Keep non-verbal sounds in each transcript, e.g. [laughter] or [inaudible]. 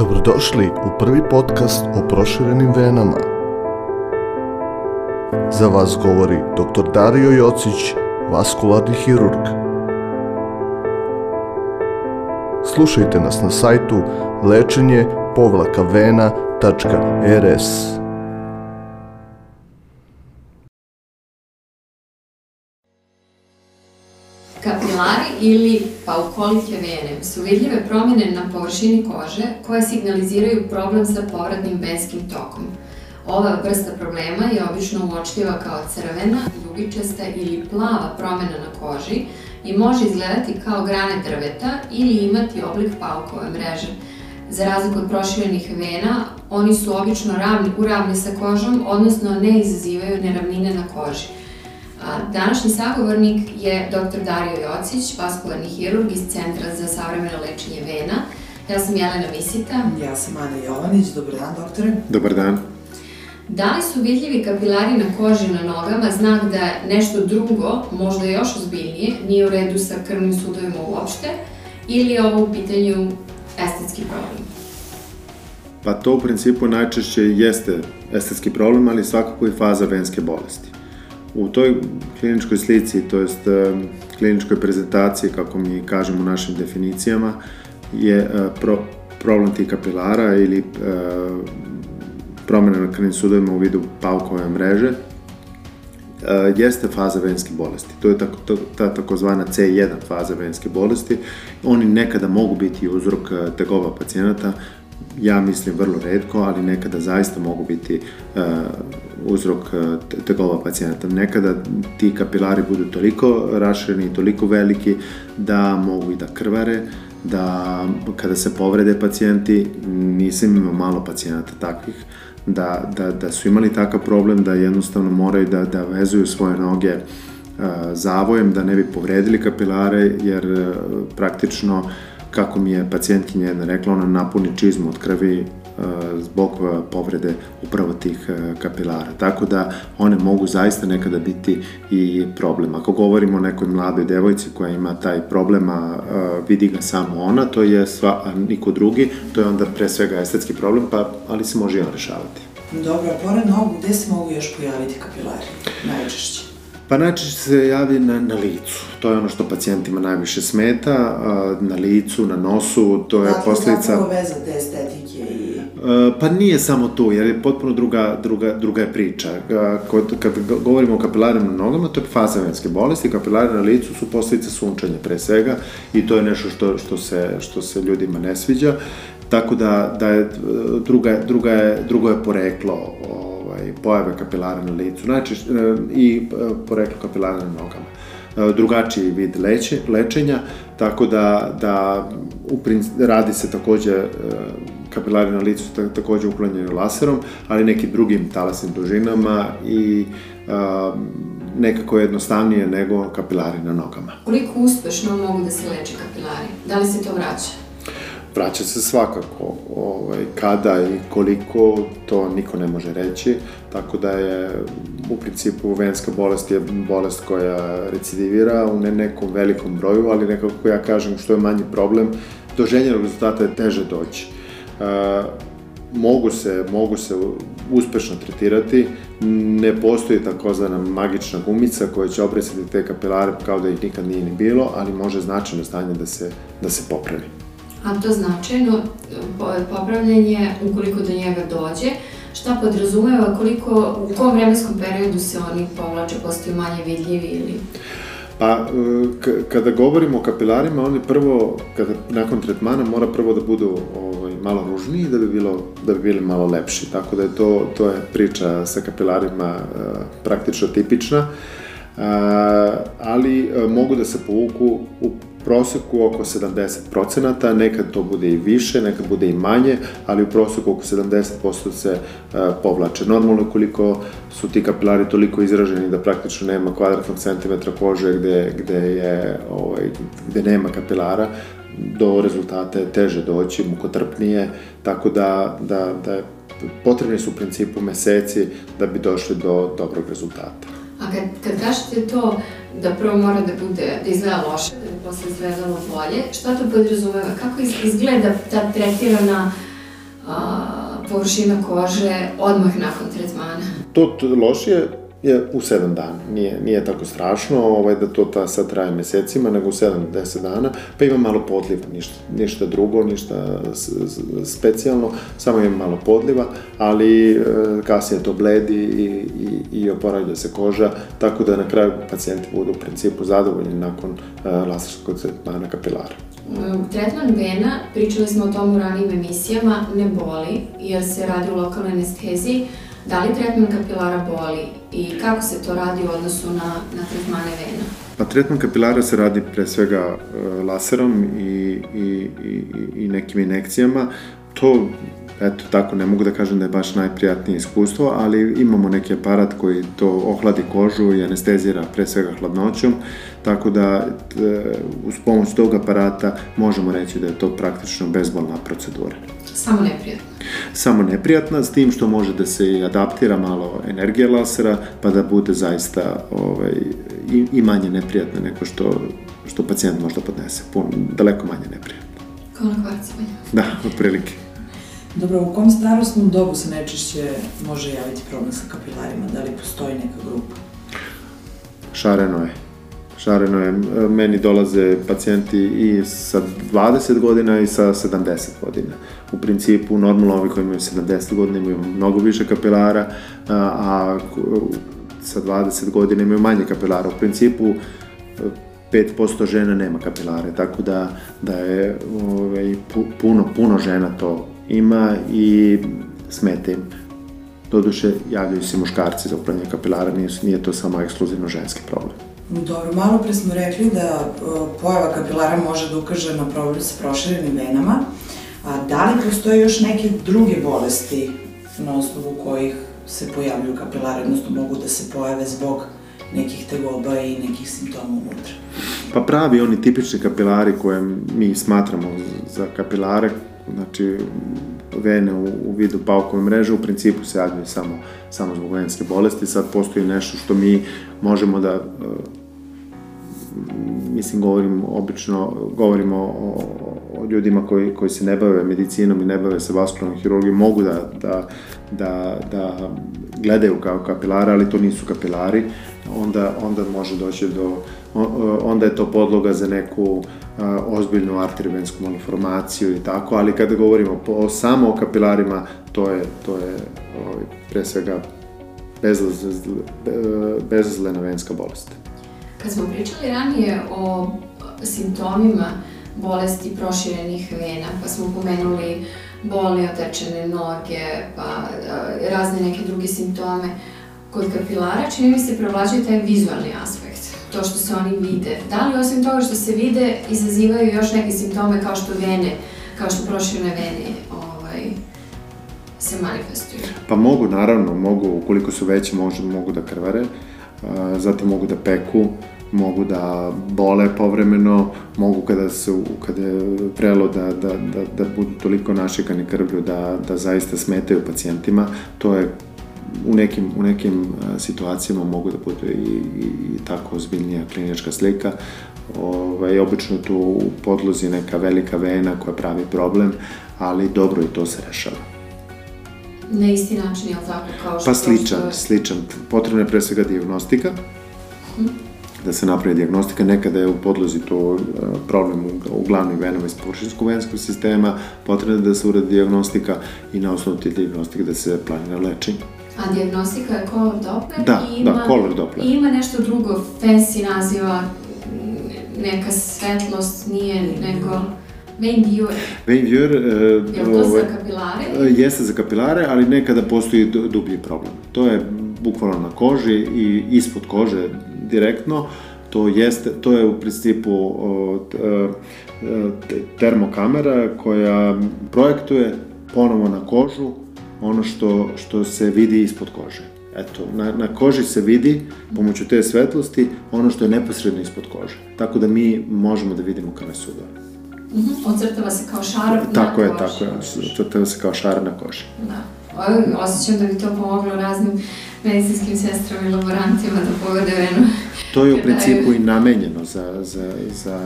Dobrodošli u prvi podcast o proširenim venama. Za vas govori dr. Dario Jocić, vaskularni hirurg. Slušajte nas na sajtu lečenje povlaka Kapilari ili paukolike vene su vidljive promjene na površini kože koje signaliziraju problem sa povratnim venskim tokom. Ova vrsta problema je obično uočljiva kao crvena, ljubičasta ili plava promjena na koži i može izgledati kao grane drveta ili imati oblik paukove mreže. Za razliku od proširenih vena, oni su obično ravni, uravni sa kožom, odnosno ne izazivaju neravnine na koži. A, Današnji sagovornik je dr. Dario Jocić, vaskularni hirurg iz Centra za savremeno lečenje vena. Ja sam Jelena Misita. Ja sam Ana Jovanić, dobar dan doktore. Dobar dan. Da li su vidljivi kapilari na koži na nogama znak da nešto drugo, možda još ozbiljnije, nije u redu sa krvnim sudovima uopšte, ili je ovo u pitanju estetski problem? Pa to u principu najčešće jeste estetski problem, ali svakako i faza venske bolesti. U toj kliničkoj slici, to jest e, kliničkoj prezentaciji, kako mi kažemo u našim definicijama, je e, pro, problem tih kapilara ili e, promjena na krvnim sudovima u vidu paukove mreže, jeste faza venske bolesti. To je tako, to, ta takozvana C1 faza venske bolesti. Oni nekada mogu biti uzrok tegova pacijenata, ja mislim vrlo redko, ali nekada zaista mogu biti uh, uzrok tegova pacijenata. Nekada ti kapilari budu toliko rašireni i toliko veliki da mogu i da krvare, da kada se povrede pacijenti, nisam imao malo pacijenata takvih, da, da, da su imali takav problem da jednostavno moraju da, da vezuju svoje noge uh, zavojem da ne bi povredili kapilare jer uh, praktično kako mi je pacijentkinja jedna rekla, ona napuni čizmu od krvi zbog povrede upravo tih kapilara. Tako da one mogu zaista nekada biti i problem. Ako govorimo o nekoj mladoj devojci koja ima taj problem, a vidi ga samo ona, to je sva, a niko drugi, to je onda pre svega estetski problem, pa, ali se može i on rešavati. Dobro, a pored nogu, gde se mogu još pojaviti kapilari najčešće? Pa najčešće se javi na, na licu. To je ono što pacijentima najviše smeta, na licu, na nosu, to je dakle, posljedica... Dakle, veza te estetike i... Pa nije samo tu, jer je potpuno druga, druga, druga je priča. Kod, kad govorimo o kapilarima na nogama, to je faza venske bolesti, kapilari na licu su posljedice sunčanja pre svega i to je nešto što, što, se, što se ljudima ne sviđa. Tako da, da je druga, druga je, drugo je poreklo pojave kapilara na licu, znači i poreklo kapilara na nogama. Drugačiji vid leće, lečenja, tako da, da u princ, radi se takođe kapilari na licu takođe uklanjaju laserom, ali nekim drugim talasnim dužinama i a, nekako jednostavnije nego kapilari na nogama. Koliko uspešno mogu da se leče kapilari? Da li se to vraća? Vraća se svakako. Ovaj, kada i koliko, to niko ne može reći. Tako da je u principu venska bolest je bolest koja recidivira u ne nekom velikom broju, ali nekako ja kažem što je manji problem, do željenog rezultata je teže doći. Uh, mogu se, mogu se uspešno tretirati, ne postoji takozvana magična gumica koja će obresiti te kapilare kao da ih nikad nije ni bilo, ali može značajno stanje da se, da se popravi. A to značajno popravljanje, ukoliko do njega dođe, šta podrazumeva, koliko, u kom vremenskom periodu se oni povlače, postaju manje vidljivi ili... Pa, kada govorimo o kapilarima, oni prvo, kada nakon tretmana, mora prvo da budu ovaj, malo ružniji da bi, bilo, da bi bili malo lepši. Tako da je to, to je priča sa kapilarima praktično tipična. ali mogu da se povuku u proseku oko 70%, nekad to bude i više, nekad bude i manje, ali u proseku oko 70% se uh, povlače. Normalno koliko su ti kapilari toliko izraženi da praktično nema kvadratnog centimetra kože gde, gde, je, ovaj, gde nema kapilara, do rezultata je teže doći, mukotrpnije, tako da, da, da potrebni su u principu meseci da bi došli do dobrog rezultata. A kad, kad kažete to da prvo mora da bude, da izgleda loše, da posle izgledalo bolje, šta to podrazumeva? Kako izgleda ta tretirana a, površina kože odmah nakon tretmana. To lošije je u 7 dana. Nije, nije tako strašno ovaj, da to ta sad traje mesecima, nego u 7-10 dana, pa ima malo podliva, ništa, ništa drugo, ništa specijalno, samo ima malo podliva, ali e, kasnije to bledi i, i, i oporavlja se koža, tako da na kraju pacijenti budu u principu zadovoljni nakon e, laserskog tretmana kapilara. Tretman vena, pričali smo o tom u ranijim emisijama, ne boli jer se radi u lokalnoj anesteziji. Da li tretman kapilara boli i kako se to radi u odnosu na, na tretmane vena? Pa tretman kapilara se radi pre svega e, laserom i, i, i, i nekim inekcijama. To eto tako, ne mogu da kažem da je baš najprijatnije iskustvo, ali imamo neki aparat koji to ohladi kožu i anestezira pre svega hladnoćom, tako da e, uz pomoć tog aparata možemo reći da je to praktično bezbolna procedura. Samo neprijatno. Samo neprijatna, s tim što može da se adaptira malo energija lasera, pa da bude zaista ovaj, i, i manje neprijatna nego što, što pacijent možda podnese. Pun, daleko manje neprijatno. Kao na kvarcima. Da, otprilike. Dobro, u kom starostnom dobu se najčešće može javiti problem sa kapilarima? Da li postoji neka grupa? Šareno je. Šareno je. Meni dolaze pacijenti i sa 20 godina i sa 70 godina. U principu, normalno ovi koji imaju 70 godina imaju mnogo više kapilara, a, sa 20 godina imaju manje kapilara. U principu, 5% žena nema kapilare, tako da, da je ovaj, puno, puno žena to ima i smete im. Doduše, javljaju se muškarci za upravljanje kapilara, nije, nije to samo ekskluzivno ženski problem. Dobro, malo pre smo rekli da pojava kapilara može da ukaže na problem sa proširenim venama, a da li postoje još neke druge bolesti na osnovu kojih se pojavljuju kapilare, odnosno mogu da se pojave zbog nekih tegoba i nekih simptoma unutra? Pa pravi oni tipični kapilari koje mi smatramo za kapilare, znači vene u, u vidu paukove mreže, u principu se javljaju samo, samo zbog venske bolesti. Sad postoji nešto što mi možemo da, mislim, govorim obično, govorimo o, o ljudima koji, koji se ne bave medicinom i ne bave se vaskularnom hirurgijom, mogu da, da, da, da gledaju kao kapilara, ali to nisu kapilari, onda, onda može doći do, onda je to podloga za neku ozbiljnu arterivensku malformaciju i tako, ali kada govorimo po, samo o kapilarima, to je, to je ovaj, pre svega bezazlena venska bolest. Kad smo pričali ranije o simptomima bolesti proširenih vena, pa smo pomenuli bolne otečene noge, pa razne neke druge simptome, kod kapilara čini mi se prevlađuje taj vizualni aspekt, to što se oni vide. Da li osim toga što se vide, izazivaju još neke simptome kao što vene, kao što proširene vene ovaj, se manifestuju? Pa mogu, naravno, mogu, ukoliko su veće, može, mogu da krvare, zatim mogu da peku, mogu da bole povremeno, mogu kada su, kada je prelo da, da, da, da budu toliko našikani krvlju da, da zaista smetaju pacijentima, to je u nekim, u nekim situacijama mogu da bude i, i, i tako ozbiljnija klinička slika. Ovaj, obično tu u podlozi neka velika vena koja pravi problem, ali dobro i to se rešava. Na isti način, je li tako? Kao što, pa sličan, što... sličan. Potrebna je pre svega diagnostika, hmm da se napravi diagnostika. Nekada je u podlozi to problem u, u glavnim venama iz površinskog venskog sistema, potrebno da se uradi diagnostika i na osnovu te diagnostike da se planira lečenje. A diagnostika je color Doppler da, i ima, da, color Doppler. I ima nešto drugo, fancy naziva, neka svetlost, nije nego... Vein viewer. Vein viewer... Uh, je to za kapilare? Uh, jeste za kapilare, ali nekada postoji dublji problem. To je bukvalno na koži i ispod kože direktno. To, jeste, to je u principu uh, termokamera koja projektuje ponovo na kožu ono što, što se vidi ispod kože. Eto, na, na koži se vidi, pomoću te svetlosti, ono što je neposredno ispod kože. Tako da mi možemo da vidimo krvne sudove. Mm -hmm. Ocrtava se kao šar tako na je, koži. Tako je, ocrtava se kao šar na koži. Da. Osjećam da bi to pomoglo raznim medicinskim sestrama i laborantima da pogode venu. To je u [laughs] principu i namenjeno za, za, za,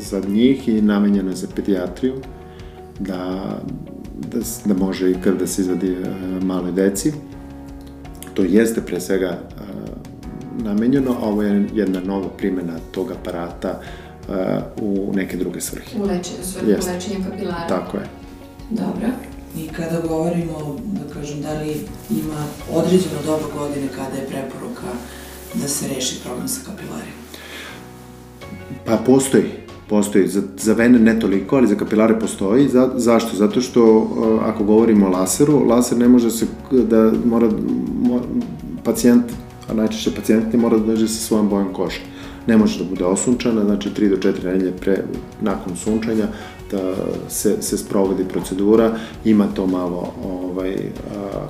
za njih i namenjeno je za pedijatriju, da da, da može i krv da se izvadi e, maloj deci. To jeste pre svega e, namenjeno, a ovo je jedna nova primjena tog aparata e, u neke druge svrhe. U lečenju, svrhu lečenja kapilara. Tako je. Dobro. I kada govorimo, da kažem, da li ima određeno doba godine kada je preporuka da se reši problem sa kapilarima? Pa postoji. Postoji. Za, za vene ne toliko, ali za kapilare postoji. Za, zašto? Zato što uh, ako govorimo o laseru, laser ne može se, da mora, mora pacijent, a najčešće pacijent ne mora da dođe sa svojom bojom kože. Ne može da bude osunčana, znači 3 do 4 nedelje pre, nakon sunčanja da se, se sprovodi procedura, ima to malo ovaj, a,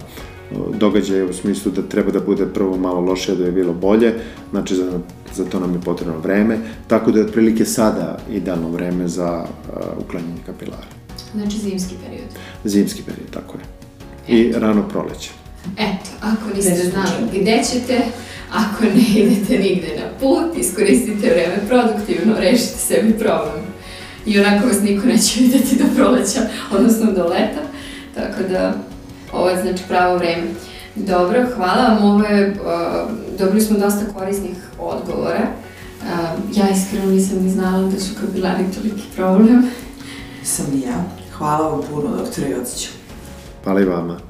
događaje u smislu da treba da bude prvo malo lošije da je bilo bolje, znači za, za to nam je potrebno vreme, tako da je otprilike sada idealno vreme za uh, uklanjanje kapilara. Znači zimski period. Zimski period, tako je. I rano proleće. Eto, ako niste znali gde ćete, ako ne idete nigde na put, iskoristite vreme produktivno, rešite sebi problem. I onako vas niko neće videti do proleća, odnosno do leta, tako da ovo je znači pravo vreme. Dobro, hvala vam, ovo je, uh, dobili smo dosta korisnih odgovora. Uh, ja iskreno nisam ni znala da su kapilari toliki problem. Sam i ja. Hvala vam puno, doktore Jociću. Hvala i vama.